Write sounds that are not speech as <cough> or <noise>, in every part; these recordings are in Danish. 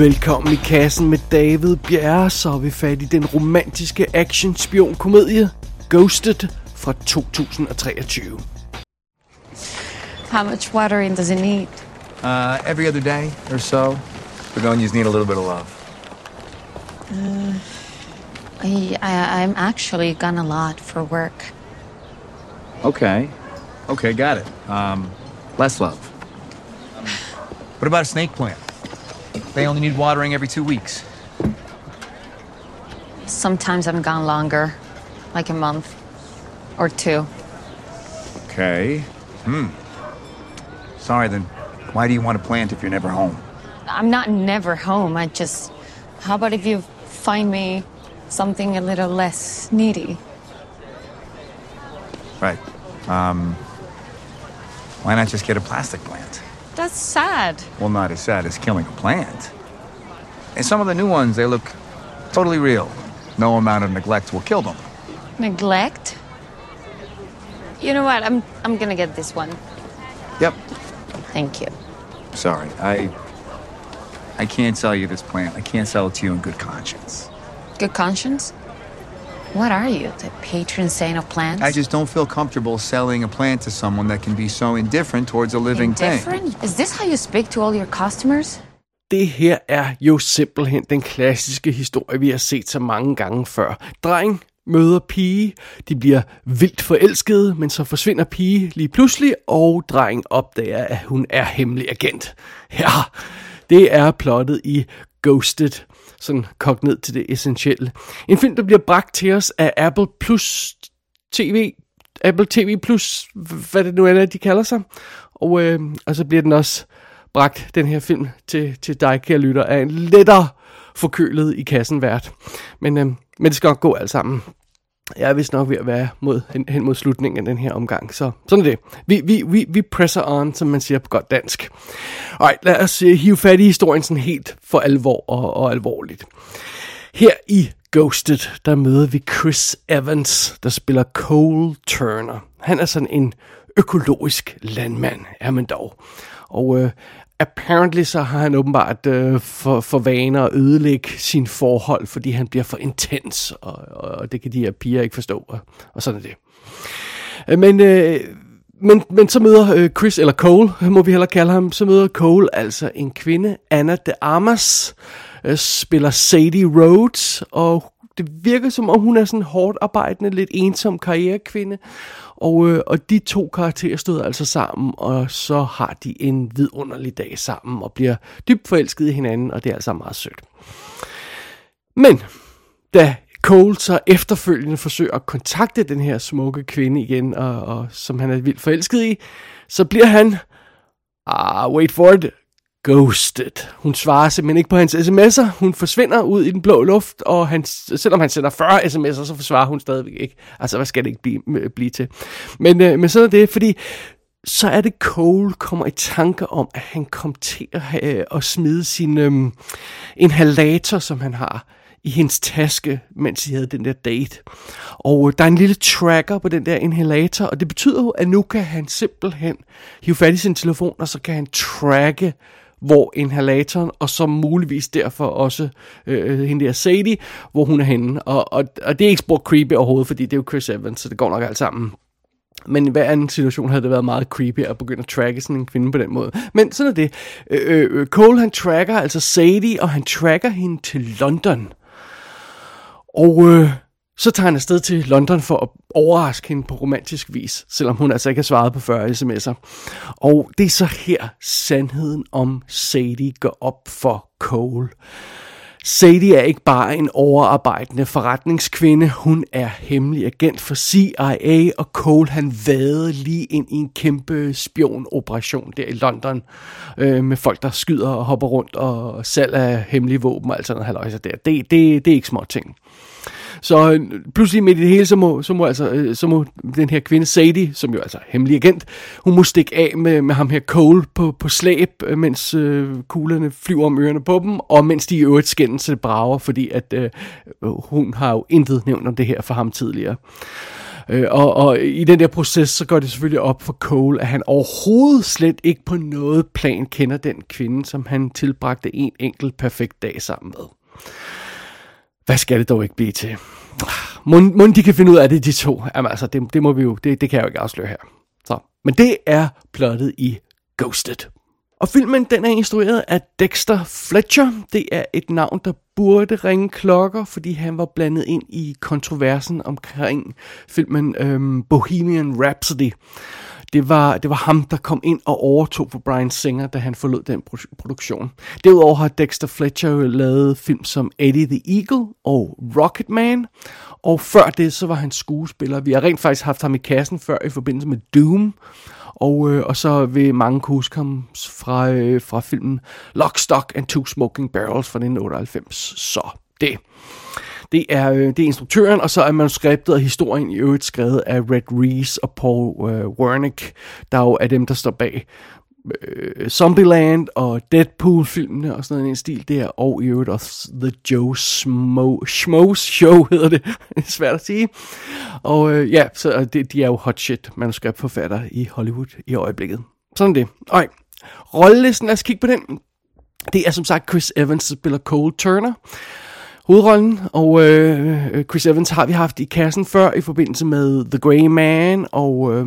Velkommen i kassen med David Bjerre, så er vi fat i den romantiske action-spion-komedie Ghosted fra 2023. How much watering does it need? Uh, every other day or so. Begonias need a little bit of love. I, I, I'm actually gone a lot for work. Okay. Okay, got it. Um, less love. What about a snake plant? They only need watering every two weeks. Sometimes I'm gone longer, like a month or two. Okay. Hmm. Sorry then. Why do you want to plant if you're never home? I'm not never home. I just. How about if you find me something a little less needy? Right. Um, why not just get a plastic plant? That's sad. Well, not as sad as killing a plant. And some of the new ones, they look totally real. No amount of neglect will kill them. Neglect? You know what? I'm I'm gonna get this one. Yep. Thank you. Sorry, I I can't sell you this plant. I can't sell it to you in good conscience. Good conscience? What are you, the patron saint of plants? I just don't feel comfortable selling a plant to someone that can be so indifferent towards a living thing. Indifferent? Is this how you speak to all your customers? Det her er jo simpelthen den klassiske historie, vi har set så mange gange før. Dreng møder pige, de bliver vildt forelskede, men så forsvinder pige lige pludselig, og dreng opdager, at hun er hemmelig agent. Ja, det er plottet i Ghosted, sådan kogt ned til det essentielle. En film, der bliver bragt til os af Apple Plus TV, Apple TV Plus, hvad det nu er, de kalder sig. Og, øh, og så bliver den også bragt, den her film, til, til dig, kære lytter, af en lettere forkølet i kassen vært. Men, øh, men det skal nok gå alt sammen. Jeg er vist nok ved at være mod, hen, hen mod slutningen af den her omgang, så sådan er det. Vi, vi, vi, vi presser on, som man siger på godt dansk. Alright, lad os uh, hive fat i historien sådan helt for alvor og, og alvorligt. Her i Ghosted, der møder vi Chris Evans, der spiller Cole Turner. Han er sådan en økologisk landmand, er man dog. Og øh, apparently så har han åbenbart øh, for, for vaner at ødelægge sin forhold, fordi han bliver for intens, og, og det kan de her piger ikke forstå, og, og sådan er det. Øh, men, øh, men, men så møder øh, Chris, eller Cole, må vi heller kalde ham, så møder Cole altså en kvinde, Anna de Armas, øh, spiller Sadie Rhodes, og det virker som om hun er sådan hårdt arbejdende, lidt ensom karrierekvinde, og, øh, og de to karakterer stod altså sammen, og så har de en vidunderlig dag sammen, og bliver dybt forelsket i hinanden, og det er altså meget sødt. Men da Cole så efterfølgende forsøger at kontakte den her smukke kvinde igen, og, og som han er vildt forelsket i, så bliver han, ah, wait for it, ghosted. Hun svarer simpelthen ikke på hans sms'er. Hun forsvinder ud i den blå luft, og han, selvom han sender 40 sms'er, så forsvarer hun stadigvæk ikke. Altså, hvad skal det ikke blive, øh, blive til? Men, øh, men sådan er det, fordi så er det Cole kommer i tanke om, at han kom til at, øh, at smide sin øh, inhalator, som han har, i hendes taske, mens de havde den der date. Og øh, der er en lille tracker på den der inhalator, og det betyder jo, at nu kan han simpelthen hive fat i sin telefon, og så kan han tracke, hvor inhalatoren, og så muligvis derfor også øh, hende der Sadie, hvor hun er henne. Og, og, og det er ikke spor creepy overhovedet, fordi det er jo Chris Evans, så det går nok alt sammen. Men i hver anden situation havde det været meget creepy at begynde at tracke sådan en kvinde på den måde. Men sådan er det. Øh, øh, øh Cole han tracker altså Sadie, og han tracker hende til London. Og øh, så tager han afsted til London for at overraske hende på romantisk vis, selvom hun altså ikke har svaret på 40 sms'er. Og det er så her sandheden om Sadie går op for Cole. Sadie er ikke bare en overarbejdende forretningskvinde, hun er hemmelig agent for CIA, og Cole han vade lige ind i en kæmpe spionoperation der i London, øh, med folk, der skyder og hopper rundt, og salg af hemmelige våben og alt sådan noget der. Det, det, det er ikke små ting. Så øh, pludselig midt i det hele, så må, så må, altså, øh, så må den her kvinde Sadie, som jo altså er hemmelig agent, hun må stikke af med, med ham her Cole på, på slæb, øh, mens øh, kuglerne flyver om ørerne på dem, og mens de i øvrigt skændes til brager, fordi at øh, hun har jo intet nævnt om det her for ham tidligere. Øh, og, og i den der proces, så går det selvfølgelig op for Cole, at han overhovedet slet ikke på noget plan kender den kvinde, som han tilbragte en enkelt perfekt dag sammen med. Hvad skal det dog ikke blive til? Må, må de kan finde ud af det, de to. Jamen altså, det, det må vi jo, det, det kan jeg jo ikke afsløre her. Så. Men det er plottet i Ghosted. Og filmen den er instrueret af Dexter Fletcher. Det er et navn, der burde ringe klokker, fordi han var blandet ind i kontroversen omkring filmen øhm, Bohemian Rhapsody. Det var, det var ham, der kom ind og overtog for Brian Singer, da han forlod den produktion. Derudover har Dexter Fletcher jo lavet film som Eddie the Eagle og Rocketman. Og før det, så var han skuespiller. Vi har rent faktisk haft ham i kassen før i forbindelse med Doom. Og, øh, og så vil mange kunne huske ham fra, øh, fra filmen Lock, Stock and Two Smoking Barrels fra 1998. Så det. Det er, øh, det er instruktøren, og så er manuskriptet og historien i øvrigt skrevet af Red Reese og Paul øh, Wernick, der jo er dem, der står bag øh, Zombieland og Deadpool-filmene og sådan en stil der, og i øvrigt også The Joe Smo, Schmoes Show hedder det, <laughs> det er svært at sige. Og øh, ja, så det, de er jo hot shit manuskriptforfatter i Hollywood i øjeblikket. Sådan det. Ej. Rollelisten, lad os kigge på den. Det er som sagt Chris Evans, der spiller Cole Turner hovedrollen, og øh, øh, Chris Evans har vi haft i kassen før i forbindelse med The Grey Man, og øh,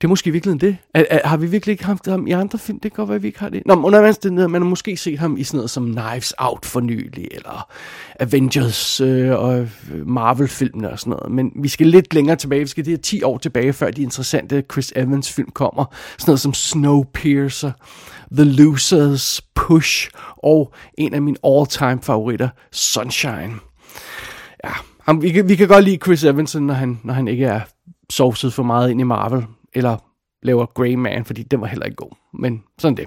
det er måske virkelig det. Er, er, har vi virkelig ikke haft ham i andre film? Det kan godt være, at vi ikke har det. Nå, men under man har måske set ham i sådan noget som Knives Out for nylig, eller Avengers øh, og Marvel-filmene og sådan noget. Men vi skal lidt længere tilbage. Vi skal det 10 år tilbage, før de interessante Chris Evans-film kommer. Sådan noget som Snowpiercer, The Losers, Push og en af mine all-time favoritter, Sunshine. Ja, ham, vi, kan, vi kan godt lide Chris Evans, når han, når han ikke er sovset for meget ind i Marvel, eller laver Grey Man, fordi den var heller ikke god. Men sådan det.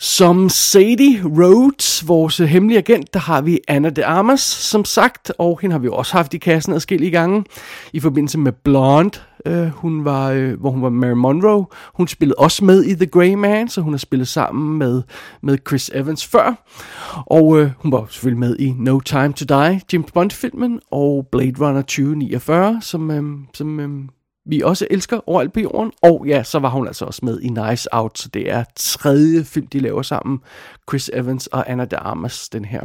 Som Sadie Rhodes, vores hemmelige agent, der har vi Anna de Armas, som sagt, og hende har vi også haft i kassen adskillige gange, i forbindelse med Blonde, øh, hun var, øh, hvor hun var Mary Monroe. Hun spillede også med i The Grey Man, så hun har spillet sammen med, med Chris Evans før. Og øh, hun var selvfølgelig med i No Time to Die, James Bond-filmen, og Blade Runner 2049, som, øh, som øh, vi også elsker overalt på jorden. Og ja, så var hun altså også med i Nice Out, så det er tredje film, de laver sammen. Chris Evans og Anna de Armas, den her.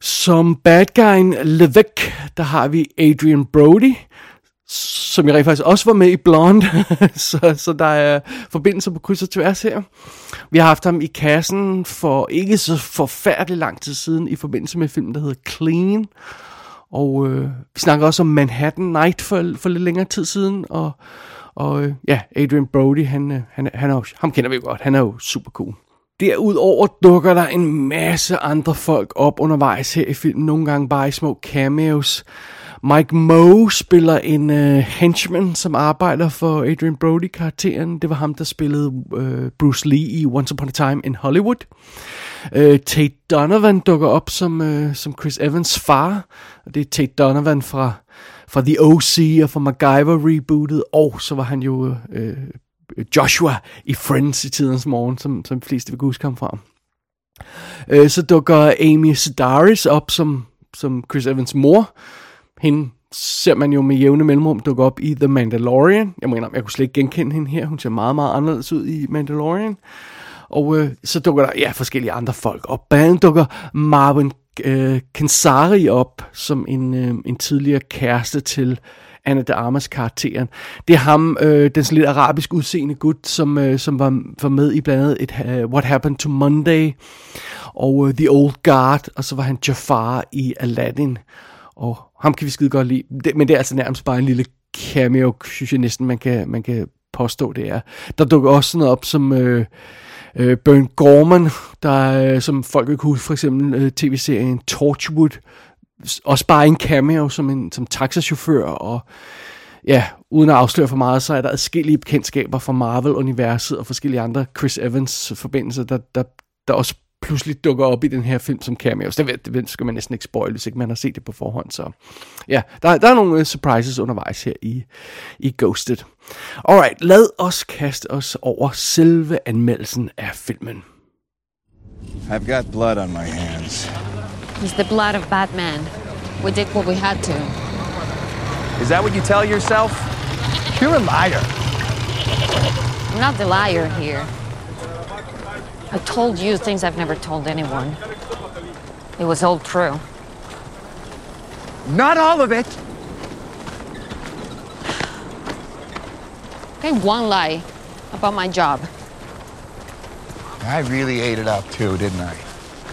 Som bad guyen Levesque, der har vi Adrian Brody, som jeg rent faktisk også var med i Blonde, <laughs> så, så der er forbindelser på kryds og tværs her. Vi har haft ham i kassen for ikke så forfærdelig lang tid siden i forbindelse med filmen, der hedder Clean, og øh, vi snakker også om Manhattan Night for, for lidt længere tid siden, og, og øh, ja, Adrian Brody, han, øh, han, han er jo, ham kender vi jo godt, han er jo super cool. Derudover dukker der en masse andre folk op undervejs her i filmen, nogle gange bare i små cameos. Mike Moe spiller en øh, henchman, som arbejder for Adrian Brody-karakteren. Det var ham, der spillede øh, Bruce Lee i Once Upon a Time in Hollywood. Øh, Tate Donovan dukker op som, øh, som Chris Evans far. Og det er Tate Donovan fra, fra The O.C. og fra MacGyver-rebootet. Og så var han jo øh, Joshua i Friends i tidens morgen, som, som de fleste vil huske ham fra. Øh, så dukker Amy Sedaris op som, som Chris Evans mor. Hende ser man jo med jævne mellemrum dukke op i The Mandalorian. Jeg mener, jeg kunne slet ikke genkende hende her. Hun ser meget, meget anderledes ud i Mandalorian. Og øh, så dukker der ja, forskellige andre folk op. Blandt dukker Marvin øh, Kensari op som en, øh, en tidligere kæreste til Anna de Armas karakteren. Det er ham, øh, den sådan lidt arabisk udseende gut, som, øh, som var, var med i blandt andet et, uh, What Happened to Monday og uh, The Old Guard, og så var han Jafar i Aladdin. Og ham kan vi skide godt lide. Det, men det er altså nærmest bare en lille cameo, synes jeg næsten, man kan, man kan påstå, det er. Der dukker også sådan noget op som... Øh, øh, Burn Gorman, der, øh, som folk vil kunne huske, for eksempel øh, tv-serien Torchwood, også bare en cameo som en som taxachauffør, og ja, uden at afsløre for meget, så er der adskillige bekendtskaber fra Marvel-universet og forskellige andre Chris Evans-forbindelser, der, der, der også pludselig dukker op i den her film som cameos. Det, ved, det skal man næsten ikke spoil, hvis ikke man har set det på forhånd. Så ja, der, der er nogle uh, surprises undervejs her i, i Ghosted. Alright, lad os kaste os over selve anmeldelsen af filmen. I've got blood on my hands. It's the blood of Batman. We did what we had to. Is that what you tell yourself? You're a liar. I'm not the liar here. I told you things I've never told anyone. It was all true. Not all of it. Okay, one lie about my job. I really ate it up too, didn't I?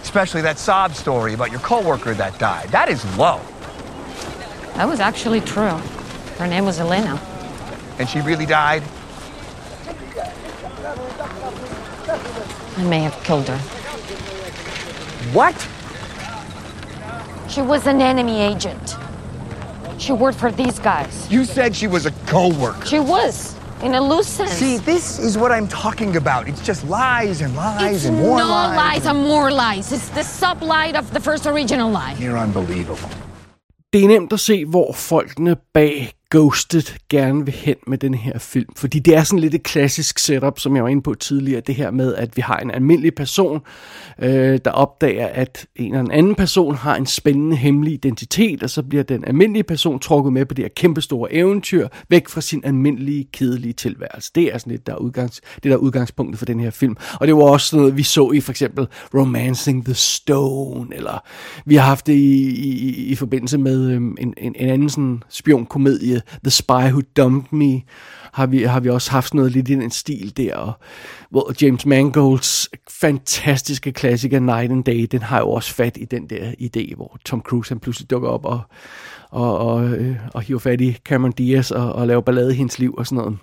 Especially that sob story about your coworker that died. That is low. That was actually true. Her name was Elena. And she really died? I may have killed her. What? She was an enemy agent. She worked for these guys. You said she was a coworker. She was, in a loose sense. See, this is what I'm talking about. It's just lies and lies it's and more no lies. lies and more lies. It's the sub-lie of the first original lie. You're unbelievable. Det er nemt at se, hvor folkene bag Ghosted gerne vil hen med den her film. Fordi det er sådan lidt et klassisk setup, som jeg var inde på tidligere. Det her med, at vi har en almindelig person, øh, der opdager, at en eller anden person har en spændende hemmelig identitet, og så bliver den almindelige person trukket med på det her kæmpestore eventyr, væk fra sin almindelige, kedelige tilværelse. Det er sådan lidt der er udgangs, det der er udgangspunktet for den her film. Og det var også noget, vi så i for eksempel Romancing the Stone, eller vi har haft det i, i, i forbindelse med øh, en, en, en anden sådan spionkomedie, The Spy Who Dumped Me, har vi, har vi også haft noget lidt i den stil der, og hvor James Mangolds fantastiske klassiker Night and Day, den har jo også fat i den der idé, hvor Tom Cruise han pludselig dukker op og, og, og, øh, og hiver fat i Cameron Diaz og, og laver ballade i hendes liv og sådan noget.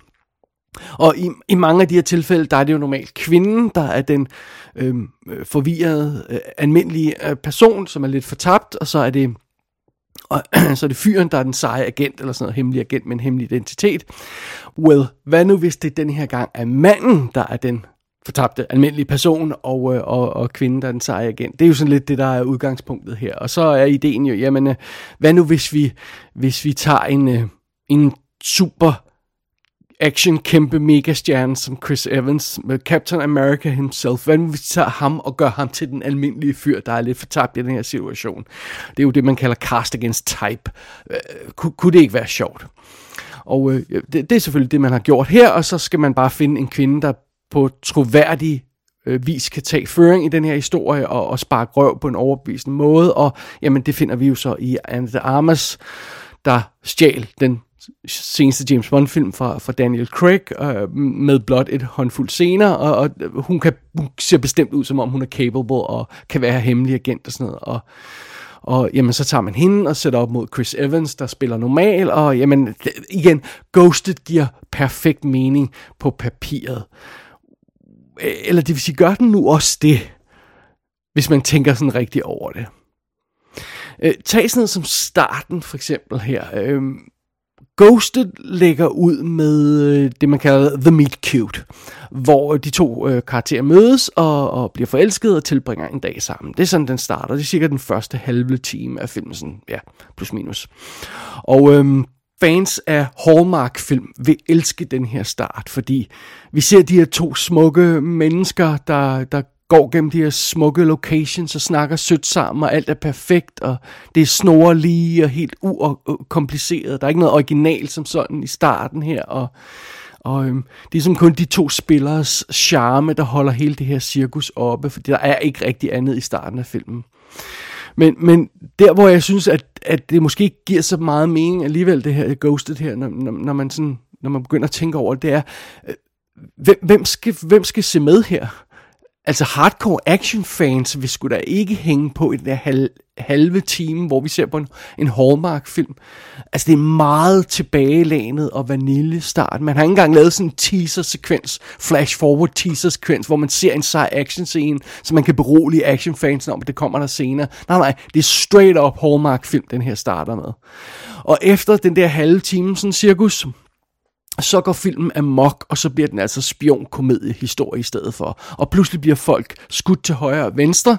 Og i, i mange af de her tilfælde, der er det jo normalt kvinden, der er den øh, forvirrede, øh, almindelige øh, person, som er lidt fortabt, og så er det og <clears throat> så er det fyren, der er den seje agent, eller sådan noget hemmelig agent med en hemmelig identitet. Well, hvad nu hvis det den her gang er manden, der er den fortabte almindelige person, og, øh, og, og kvinden, der er den seje agent. Det er jo sådan lidt det, der er udgangspunktet her. Og så er ideen jo, jamen, øh, hvad nu hvis vi, hvis vi tager en, øh, en super action kæmpe megastjerne som Chris Evans med Captain America himself. Hvad hvis vi tager ham og gør ham til den almindelige fyr, der er lidt fortabt i den her situation? Det er jo det, man kalder cast against type. Øh, uh, kunne, kunne det ikke være sjovt? Og øh, det, det er selvfølgelig det, man har gjort her, og så skal man bare finde en kvinde, der på troværdig øh, vis kan tage føring i den her historie og, og sparke røv på en overbevisende måde, og jamen det finder vi jo så i Anne de Armas, der stjal den seneste James Bond film fra, fra Daniel Craig øh, med blot et håndfuld scener og, og hun, kan, hun ser bestemt ud som om hun er capable og kan være hemmelig agent og sådan noget. Og, og jamen så tager man hende og sætter op mod Chris Evans der spiller normal og jamen igen Ghosted giver perfekt mening på papiret. Eller det vil sige gør den nu også det hvis man tænker sådan rigtig over det? Øh, tag sådan noget som starten for eksempel her øh, Ghosted lægger ud med øh, det, man kalder The Meet Cute, hvor øh, de to øh, karakterer mødes og, og bliver forelskede og tilbringer en dag sammen. Det er sådan, den starter. Det er cirka den første halve time af filmen, sådan, ja, plus minus. Og øhm, fans af Hallmark-film vil elske den her start, fordi vi ser de her to smukke mennesker, der, der går gennem de her smukke locations og snakker sødt sammen, og alt er perfekt, og det er snorlige og helt ukompliceret. Øh, der er ikke noget original som sådan i starten her, og, og øhm, det er som kun de to spillers charme, der holder hele det her cirkus oppe, for der er ikke rigtig andet i starten af filmen. Men, men der, hvor jeg synes, at, at det måske ikke giver så meget mening alligevel, det her Ghosted her, når, når, når, man, sådan, når man begynder at tænke over det, det er, øh, hvem, hvem, skal, hvem skal se med her? Altså hardcore action fans vil sgu da ikke hænge på i den der halv, halve time, hvor vi ser på en, en Hallmark-film. Altså det er meget tilbagelænet og vanille start. Man har ikke engang lavet sådan en teaser-sekvens, flash-forward teaser-sekvens, hvor man ser en sej action-scene, så man kan berolige action-fans om, at det kommer der senere. Nej, nej, det er straight up Hallmark-film, den her starter med. Og efter den der halve time, sådan cirkus, så går filmen amok, og så bliver den altså spionkomediehistorie i stedet for. Og pludselig bliver folk skudt til højre og venstre,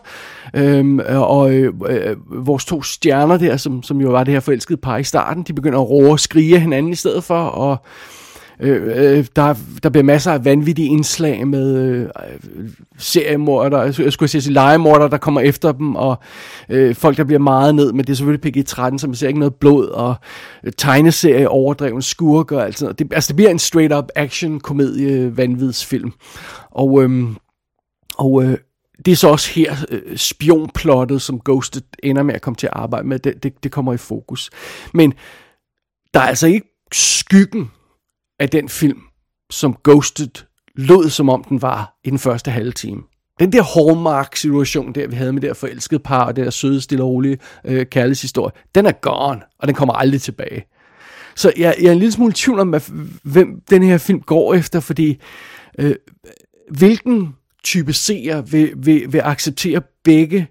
øhm, og øh, øh, vores to stjerner der, som, som jo var det her forelskede par i starten, de begynder at råbe og skrige hinanden i stedet for, og Øh, Øh, øh, der, der bliver masser af vanvittige indslag med øh, seriemorder, jeg skulle sige legemorder, der kommer efter dem, og øh, folk, der bliver meget ned, men det er selvfølgelig PG-13, så man ser ikke noget blod, og øh, tegneserie, overdreven skurker og alt sådan noget. Det, altså, det bliver en straight-up action-komedie, øh, vanvidsfilm. Og, øh, og øh, det er så også her øh, spionplottet, som Ghosted ender med at komme til at arbejde med, det, det, det kommer i fokus. Men der er altså ikke skyggen af den film, som Ghosted lød som om den var i den første halve time. Den der Hallmark-situation, der vi havde med det forelskede par, og det der søde, stille og rolige øh, kærlighedshistorie, den er gone, og den kommer aldrig tilbage. Så jeg, jeg er en lille smule i tvivl om, hvem den her film går efter, fordi øh, hvilken type seer vil, vil, vil acceptere begge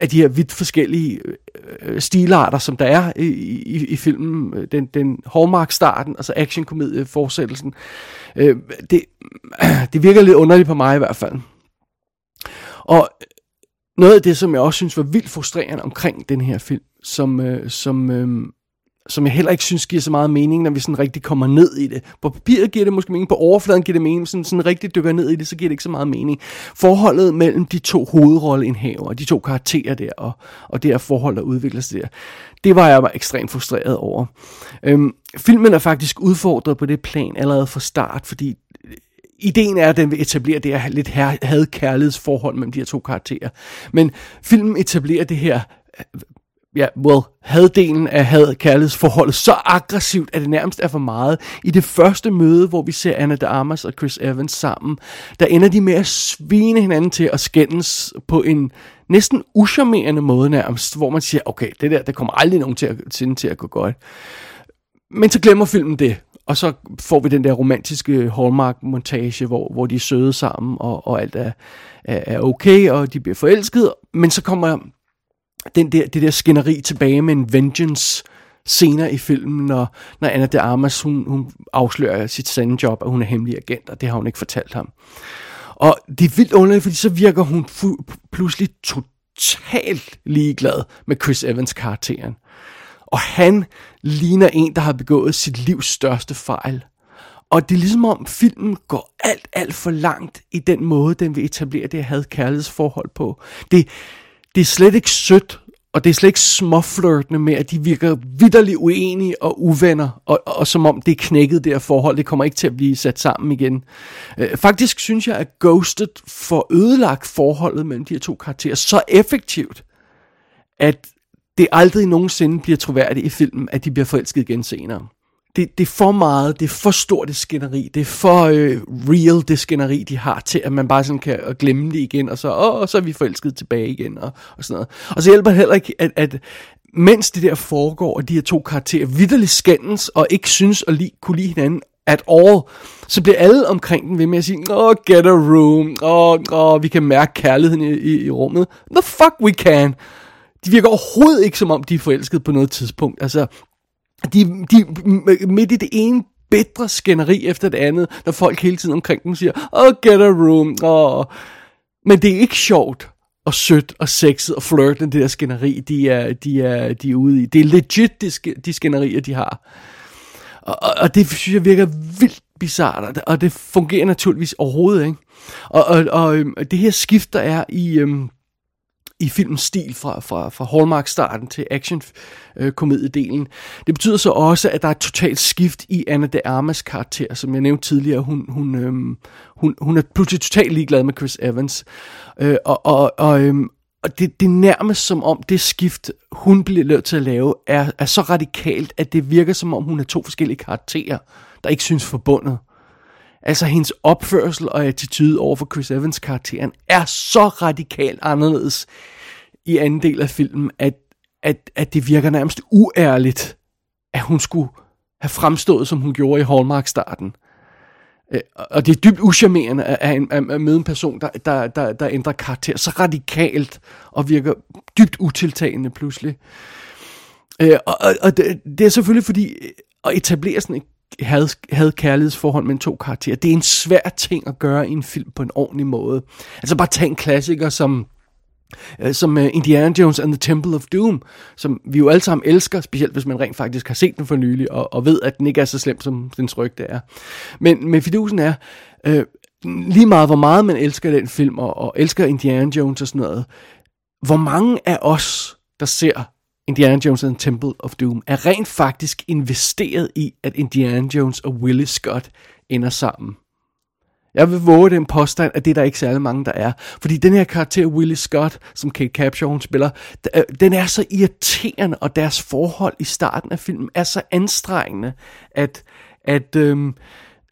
af de her vidt forskellige øh, øh, stilarter, som der er i, i, i filmen. Den, den Hallmark-starten, altså actionkomedie-fortsættelsen. Øh, det, <clears throat> det virker lidt underligt på mig i hvert fald. Og noget af det, som jeg også synes var vildt frustrerende omkring den her film, som, øh, som, øh, som jeg heller ikke synes giver så meget mening, når vi sådan rigtig kommer ned i det. På papiret giver det måske mening, på overfladen giver det mening, men sådan, sådan rigtig dykker ned i det, så giver det ikke så meget mening. Forholdet mellem de to hovedrolleindhaver, de to karakterer der, og, og det her forhold, der udvikler sig der, det var jeg ekstremt frustreret over. Øhm, filmen er faktisk udfordret på det plan allerede fra start, fordi ideen er, at den vil etablere det her lidt had-kærlighedsforhold mellem de her to karakterer. Men filmen etablerer det her ja, well, haddelen af had kærlighedsforholdet så aggressivt, at det nærmest er for meget. I det første møde, hvor vi ser Anna de Armas og Chris Evans sammen, der ender de med at svine hinanden til at skændes på en næsten uscharmerende måde nærmest, hvor man siger, okay, det der, det kommer aldrig nogen til at, til, til at gå godt. Men så glemmer filmen det, og så får vi den der romantiske Hallmark-montage, hvor, hvor de er søde sammen, og, og alt er, er, er okay, og de bliver forelsket, men så kommer den der, det der skænderi tilbage med en vengeance senere i filmen, når, når Anna de Armas, hun, hun afslører sit sande job, at hun er hemmelig agent, og det har hun ikke fortalt ham. Og det er vildt underligt, fordi så virker hun pludselig totalt ligeglad med Chris Evans karakteren. Og han ligner en, der har begået sit livs største fejl. Og det er ligesom om filmen går alt, alt for langt i den måde, den vil etablere det had kærlighedsforhold på. Det, det er slet ikke sødt, og det er slet ikke småflirtende med, at de virker vidderligt uenige og uvenner, og, og, og som om det er knækket der forhold, det kommer ikke til at blive sat sammen igen. Øh, faktisk synes jeg, at Ghosted får ødelagt forholdet mellem de her to karakterer så effektivt, at det aldrig nogensinde bliver troværdigt i filmen, at de bliver forelsket igen senere det, det er for meget, det er for stort det skænderi, det er for øh, real det skænderi, de har til, at man bare sådan kan glemme det igen, og så, åh, så er vi forelsket tilbage igen, og, og sådan noget. Og så hjælper det heller ikke, at, at mens det der foregår, og de her to karakterer vidderligt skændes, og ikke synes at lige, kunne lide hinanden at all, så bliver alle omkring den ved med at sige, åh, oh, get a room, åh, oh, oh, vi kan mærke kærligheden i, i, i rummet. The fuck we can. De virker overhovedet ikke som om, de er forelsket på noget tidspunkt. Altså, de, de midt i det ene bedre skænderi efter det andet, når folk hele tiden omkring dem siger, oh, get a room, oh. Men det er ikke sjovt og sødt og sexet og flirten, det der skænderi, de er, de er, de er ude i. Det er legit, de, de skænderier, de har. Og, og, og det synes jeg virker vildt bizart, og det fungerer naturligvis overhovedet ikke. Og, og, og og det her skift, der er i, øhm, i filmens stil fra, fra, fra Hallmark-starten til action-komediedelen. Det betyder så også, at der er et totalt skift i Anna de Armas karakter, som jeg nævnte tidligere. Hun, hun, øhm, hun, hun er pludselig totalt ligeglad med Chris Evans. Øh, og og, og, øhm, og det, det er nærmest som om det skift, hun bliver nødt til at lave, er, er så radikalt, at det virker som om, hun er to forskellige karakterer, der ikke synes forbundet. Altså hendes opførsel og attitude over for Chris Evans karakteren er så radikalt anderledes i anden del af filmen, at, at, at det virker nærmest uærligt, at hun skulle have fremstået, som hun gjorde i Hallmark-starten. Øh, og det er dybt uschammerende at, at, at møde en person, der, der, der, der ændrer karakter så radikalt og virker dybt utiltagende pludselig. Øh, og, og, og det, det er selvfølgelig fordi øh, at etablere sådan et had, had kærlighedsforhold mellem to karakterer. Det er en svær ting at gøre i en film på en ordentlig måde. Altså bare tag en klassiker som øh, som uh, Indiana Jones and the Temple of Doom, som vi jo alle sammen elsker, specielt hvis man rent faktisk har set den for nylig, og, og ved, at den ikke er så slem, som den rygte er. Men, men fidusen er, uh, lige meget hvor meget man elsker den film, og, og elsker Indiana Jones og sådan noget, hvor mange af os, der ser Indiana Jones and the Temple of Doom, er rent faktisk investeret i, at Indiana Jones og Willie Scott ender sammen. Jeg vil våge den påstand, at det er der ikke særlig mange, der er. Fordi den her karakter, Willie Scott, som Kate Capshaw hun spiller, øh, den er så irriterende, og deres forhold i starten af filmen er så anstrengende, at, at øhm,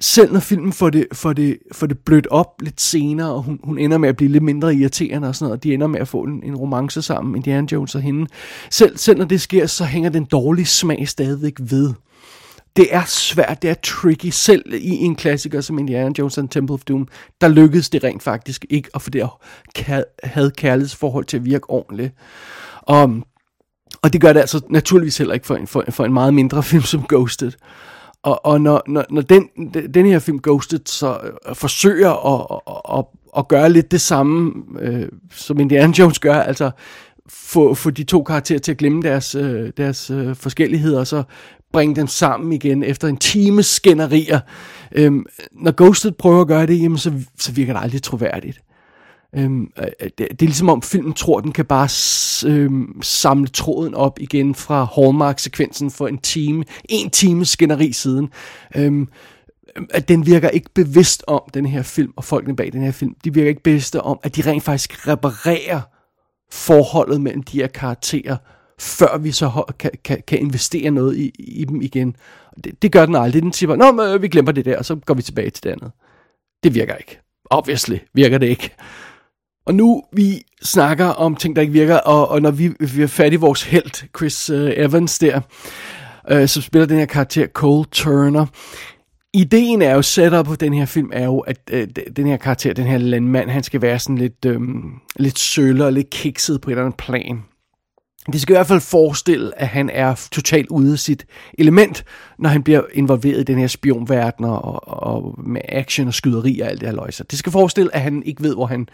selv når filmen får det, får, det, får det blødt op lidt senere, og hun, hun ender med at blive lidt mindre irriterende og sådan noget, og de ender med at få en, en romance sammen, Indiana Jones og hende. Selv, selv når det sker, så hænger den dårlige smag stadigvæk ved det er svært, det er tricky, selv i en klassiker som Indiana Jones and Temple of Doom, der lykkedes det rent faktisk ikke at få det havde kærlighedsforhold til at virke ordentligt. Og, og det gør det altså naturligvis heller ikke for en, for, for en meget mindre film som Ghosted. Og, og når, når, når den, den her film Ghosted så øh, forsøger at, at, at, at gøre lidt det samme, øh, som Indiana Jones gør, altså få, få de to karakterer til at glemme deres, øh, deres øh, forskelligheder, og så bringe dem sammen igen efter en times skænderier. Øhm, når Ghosted prøver at gøre det, jamen, så, så virker det aldrig troværdigt. Øhm, øh, øh, det, det er ligesom om filmen tror, den kan bare øhm, samle tråden op igen fra Hallmark-sekvensen for en time, en time skænderi siden. Øhm, at den virker ikke bevidst om den her film, og folkene bag den her film, de virker ikke bevidste om, at de rent faktisk reparerer forholdet mellem de her karakterer, før vi så kan, kan, kan investere noget i, i dem igen. Det, det gør den aldrig. Den siger bare, Nå, men, øh, vi glemmer det der, og så går vi tilbage til det andet. Det virker ikke. Obviously virker det ikke. Og nu vi snakker om ting, der ikke virker, og, og når vi, vi er fat i vores held, Chris øh, Evans der, øh, som spiller den her karakter Cole Turner, ideen er jo, setup på den her film er jo, at øh, den her karakter, den her landmand, han skal være sådan lidt, øh, lidt sølle og lidt kikset på et eller andet plan. Det skal i hvert fald forestille, at han er totalt ude af sit element, når han bliver involveret i den her spionverden og, og med action og skyderi og alt det her løjser. Det skal forestille, at han ikke ved, hvor han,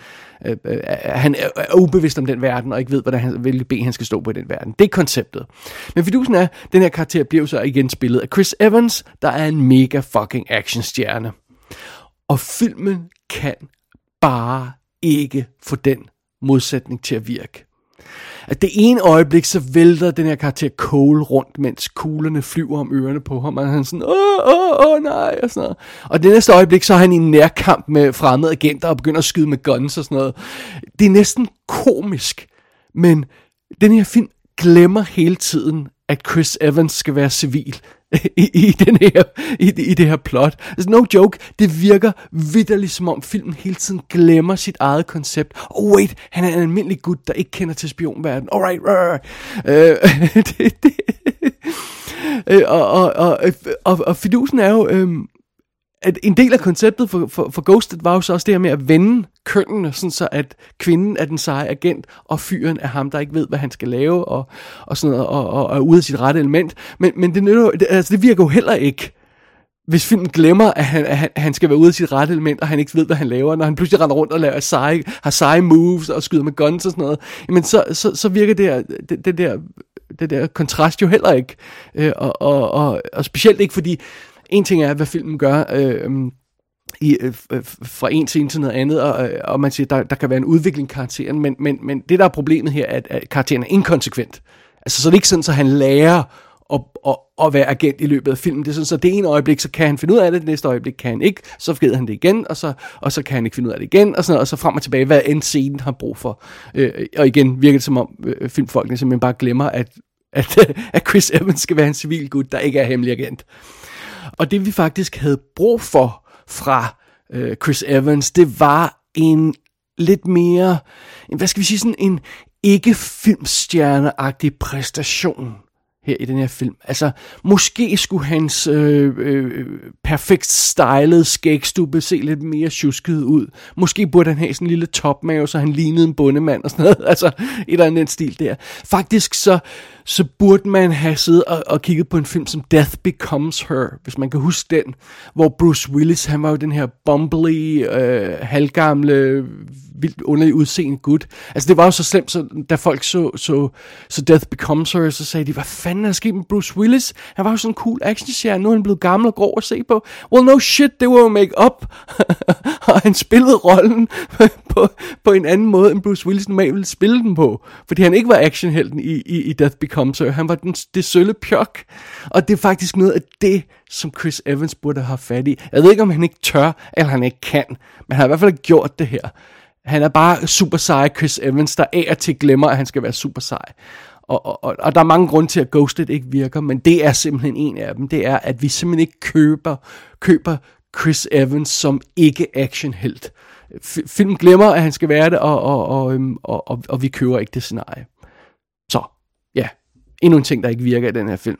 øh, øh han er, er ubevidst om den verden, og ikke ved, hvordan han, hvilke ben han skal stå på i den verden. Det er konceptet. Men fidusen er, at den her karakter bliver så igen spillet af Chris Evans, der er en mega fucking actionstjerne. Og filmen kan bare ikke få den modsætning til at virke at det ene øjeblik, så vælter den her karakter Cole rundt, mens kuglerne flyver om ørerne på ham, og han er sådan, åh, åh, åh, nej, og sådan noget. Og det næste øjeblik, så er han i en nærkamp med fremmede agenter, og begynder at skyde med guns og sådan noget. Det er næsten komisk, men den her film glemmer hele tiden, at Chris Evans skal være civil <laughs> i, i, den her, i, i det her plot. Altså, no joke, det virker vidderligt som om filmen hele tiden glemmer sit eget koncept. Oh wait, han er en almindelig gut, der ikke kender til spionverden. Alright, right, right. Øh, <laughs> uh, det, det, uh, og, og, og, og, og fidusen er jo, um, at en del af konceptet for, for, for Ghosted var jo så også det her med at vende kønnene, sådan så at kvinden er den seje agent, og fyren er ham, der ikke ved, hvad han skal lave, og, og sådan noget, og, og, og er ude af sit rette element. Men, men det, det, altså, det virker jo heller ikke, hvis filmen glemmer, at han, at han skal være ude af sit rette element, og han ikke ved, hvad han laver, når han pludselig render rundt og laver seje, har seje moves og skyder med guns og sådan noget, jamen så, så, så virker det, der, det, det, der, det der kontrast jo heller ikke. Øh, og, og, og, og specielt ikke, fordi en ting er, hvad filmen gør, øh, øhm, i, øh, øh fra en scene til noget andet, og, øh, og man siger, der, der kan være en udvikling i karakteren, men, men, men det, der er problemet her, er, at, at karakteren er inkonsekvent. Altså, så det er ikke sådan, at han lærer at, at, at være agent i løbet af filmen. Det er sådan, så det ene øjeblik, så kan han finde ud af det, det næste øjeblik kan han ikke, så forgeder han det igen, og så, og så kan han ikke finde ud af det igen, og, sådan, og så frem og tilbage, hvad end scenen har brug for. Øh, og igen virker det som om øh, filmfolkene simpelthen bare glemmer, at, at, <laughs> at Chris Evans skal være en civil gut, der ikke er hemmelig agent. Og det vi faktisk havde brug for fra øh, Chris Evans, det var en lidt mere, hvad skal vi sige, sådan en ikke filmstjerneagtig præstation her i den her film. Altså, måske skulle hans øh, øh, perfekt stylet skægstube se lidt mere tjusket ud. Måske burde han have sådan en lille topmave, så han lignede en bundemand og sådan noget. <laughs> Altså, et eller andet stil der. Faktisk så, så burde man have siddet og, og kigget på en film som Death Becomes Her, hvis man kan huske den, hvor Bruce Willis, han var jo den her bumbly, øh, halvgamle, vildt underlig udseende gut. Altså det var jo så slemt, så da folk så, så, så Death Becomes Her, så sagde de, hvad fanden er der sket med Bruce Willis? Han var jo sådan en cool actionstjerne, nu er han blevet gammel og grå at se på. Well no shit, det var jo make-up. <laughs> og han spillede rollen <laughs> på, på en anden måde, end Bruce Willis normalt ville spille den på. Fordi han ikke var actionhelten i, i, i Death Becomes Her. Han var den, det sølle pjok. Og det er faktisk noget af det, som Chris Evans burde have fat i. Jeg ved ikke, om han ikke tør, eller han ikke kan. Men han har i hvert fald gjort det her. Han er bare super sej Chris Evans, der af og til glemmer, at han skal være super sej. Og, og, og, og der er mange grunde til, at Ghosted ikke virker, men det er simpelthen en af dem. Det er, at vi simpelthen ikke køber, køber Chris Evans som ikke actionhelt. Film glemmer, at han skal være det, og, og, og, øhm, og, og, og vi køber ikke det scenarie. Så, ja. Endnu en ting, der ikke virker i den her film.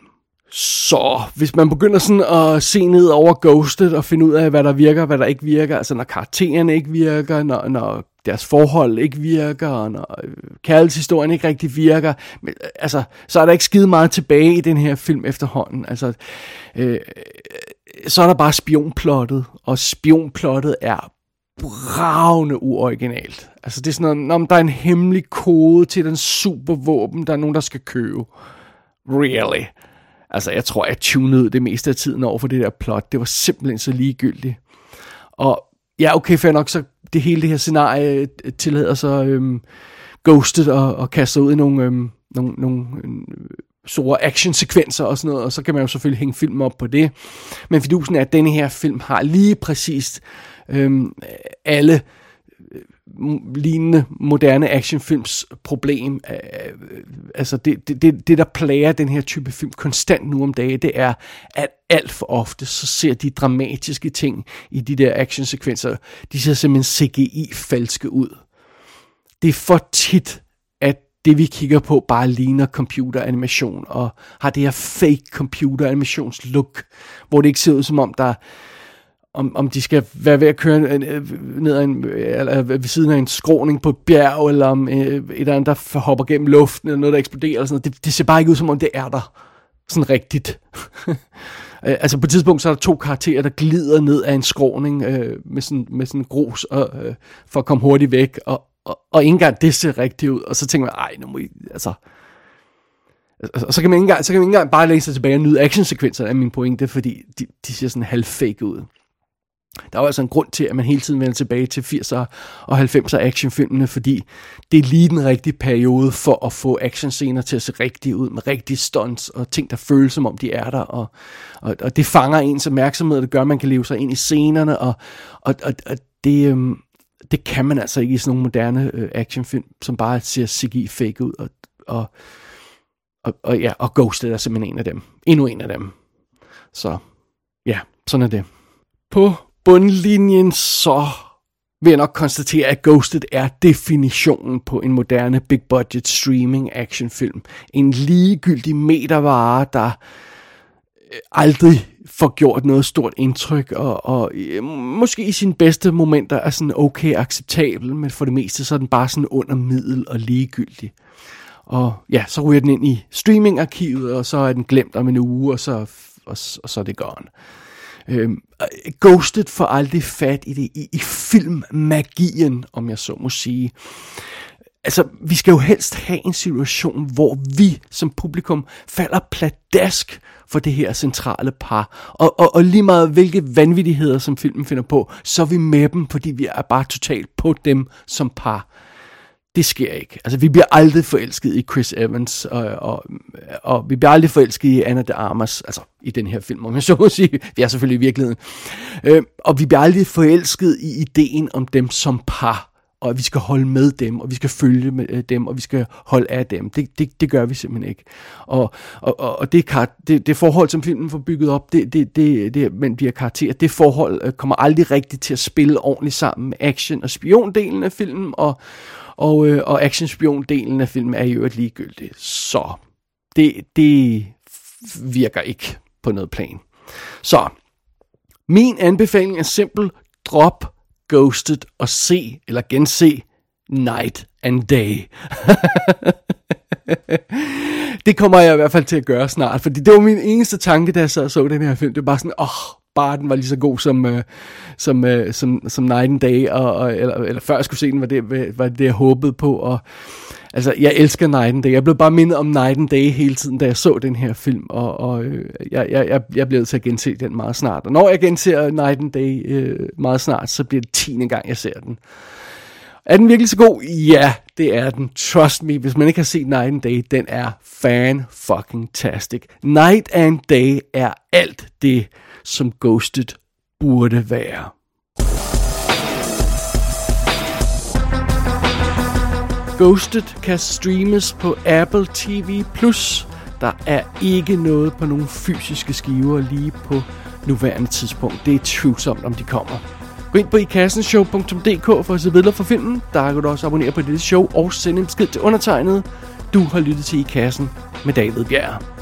Så hvis man begynder sådan at se ned over Ghosted og finde ud af, hvad der virker, hvad der ikke virker, altså når karaktererne ikke virker, når, når deres forhold ikke virker, og når øh, kærlighedshistorien ikke rigtig virker, men, øh, altså, så er der ikke skide meget tilbage i den her film efterhånden. Altså, øh, øh, så er der bare spionplottet, og spionplottet er bravende uoriginalt. Altså det er sådan noget, om der er en hemmelig kode til den supervåben, der er nogen, der skal købe. Really? Altså, jeg tror, jeg tunede det meste af tiden over for det der plot. Det var simpelthen så ligegyldigt. Og ja, okay, fair nok, så det hele det her scenarie øh, tillader så øhm, Ghosted og, og kaste ud i nogle, øhm, nogle, nogle øh, store actionsekvenser og sådan noget, og så kan man jo selvfølgelig hænge film op på det. Men fidusen er, at denne her film har lige præcis øhm, alle lignende moderne actionfilms problem. Øh, altså det, det, det, det, der plager den her type film konstant nu om dagen, det er, at alt for ofte, så ser de dramatiske ting i de der actionsekvenser, de ser simpelthen CGI-falske ud. Det er for tit, at det vi kigger på bare ligner computeranimation, og har det her fake computeranimations look, hvor det ikke ser ud som om, der om, om de skal være ved at køre øh, ned ad en, eller øh, ved siden af en skråning på et bjerg, eller om øh, et eller andet, der hopper gennem luften, eller noget, der eksploderer, eller sådan noget. Det, det ser bare ikke ud, som om det er der. Sådan rigtigt. <laughs> Øh, altså på et tidspunkt, så er der to karakterer, der glider ned af en skråning øh, med, sådan, med sådan grus, og, øh, for at komme hurtigt væk, og, og, og ikke engang det ser rigtigt ud. Og så tænker man, ej, nu må I, altså... Og så kan man ikke engang, så kan man ikke engang bare læse sig tilbage og nyde actionsekvenserne af min pointe, fordi de, de ser sådan halvfake ud. Der var altså en grund til, at man hele tiden vender tilbage til 80'er og 90'er actionfilmene, fordi det er lige den rigtige periode for at få actionscener til at se rigtige ud, med rigtige stunts og ting, der føles som om de er der, og, og, og det fanger ens opmærksomhed, det gør, at man kan leve sig ind i scenerne, og, og, og, og det, øhm, det kan man altså ikke i sådan nogle moderne øh, actionfilm, som bare ser CGI fake ud, og, og, og, og, ja, og Ghost er simpelthen en af dem. Endnu en af dem. Så ja, sådan er det. På bundlinjen, så vil jeg nok konstatere, at Ghosted er definitionen på en moderne big budget streaming actionfilm. En ligegyldig metervare, der øh, aldrig får gjort noget stort indtryk, og, og øh, måske i sine bedste momenter er sådan okay acceptabel, men for det meste så er den bare sådan under middel og ligegyldig. Og ja, så ryger den ind i streamingarkivet, og så er den glemt om en uge, og så, og, og så er det gone. Øhm, øh, Ghosted får aldrig fat i det i, i filmmagien, om jeg så må sige. Altså, vi skal jo helst have en situation, hvor vi som publikum falder pladask for det her centrale par. Og, og, og lige meget hvilke vanvittigheder, som filmen finder på, så er vi med dem, fordi vi er bare totalt på dem som par det sker ikke. Altså, vi bliver aldrig forelsket i Chris Evans, og, og, og vi bliver aldrig forelsket i Anna de Armas, altså i den her film, om jeg så må sige. Vi er selvfølgelig i virkeligheden. Øh, og vi bliver aldrig forelsket i ideen om dem som par, og vi skal holde med dem, og vi skal følge med øh, dem, og vi skal holde af dem. Det, det, det gør vi simpelthen ikke. Og, og, og det, det, det forhold, som filmen får bygget op, det, det, det, det, men vi har karakterer, det forhold øh, kommer aldrig rigtigt til at spille ordentligt sammen med action- og spiondelen af filmen, og, og, øh, og actionspion-delen af filmen er i øvrigt ligegyldig. Så det, det virker ikke på noget plan. Så min anbefaling er simpel. Drop Ghosted og se eller gense Night and Day. <laughs> det kommer jeg i hvert fald til at gøre snart, fordi det var min eneste tanke, da jeg sad og så den her film. Det var bare sådan, åh, oh, bare den var lige så god som, øh, som, øh, som, som Night and Day, og, og, eller, eller før jeg skulle se den, var det, var det jeg håbede på, og altså, jeg elsker Night and Day. Jeg blev bare mindet om Night and Day hele tiden, da jeg så den her film, og, og øh, jeg, jeg, jeg, jeg blev til at gense den meget snart. Og når jeg genser Night and Day øh, meget snart, så bliver det tiende gang, jeg ser den. Er den virkelig så god? Ja, det er den. Trust me, hvis man ikke har set Night and Day, den er fan-fucking-tastic. Night and Day er alt det, som Ghosted burde være. Ghosted kan streames på Apple TV+. Der er ikke noget på nogle fysiske skiver lige på nuværende tidspunkt. Det er tvivlsomt, om de kommer. Gå ind på ikassenshow.dk for at se videre for filmen. Der kan du også abonnere på dette show og sende en besked til undertegnet. Du har lyttet til I Kassen med David Bjerg.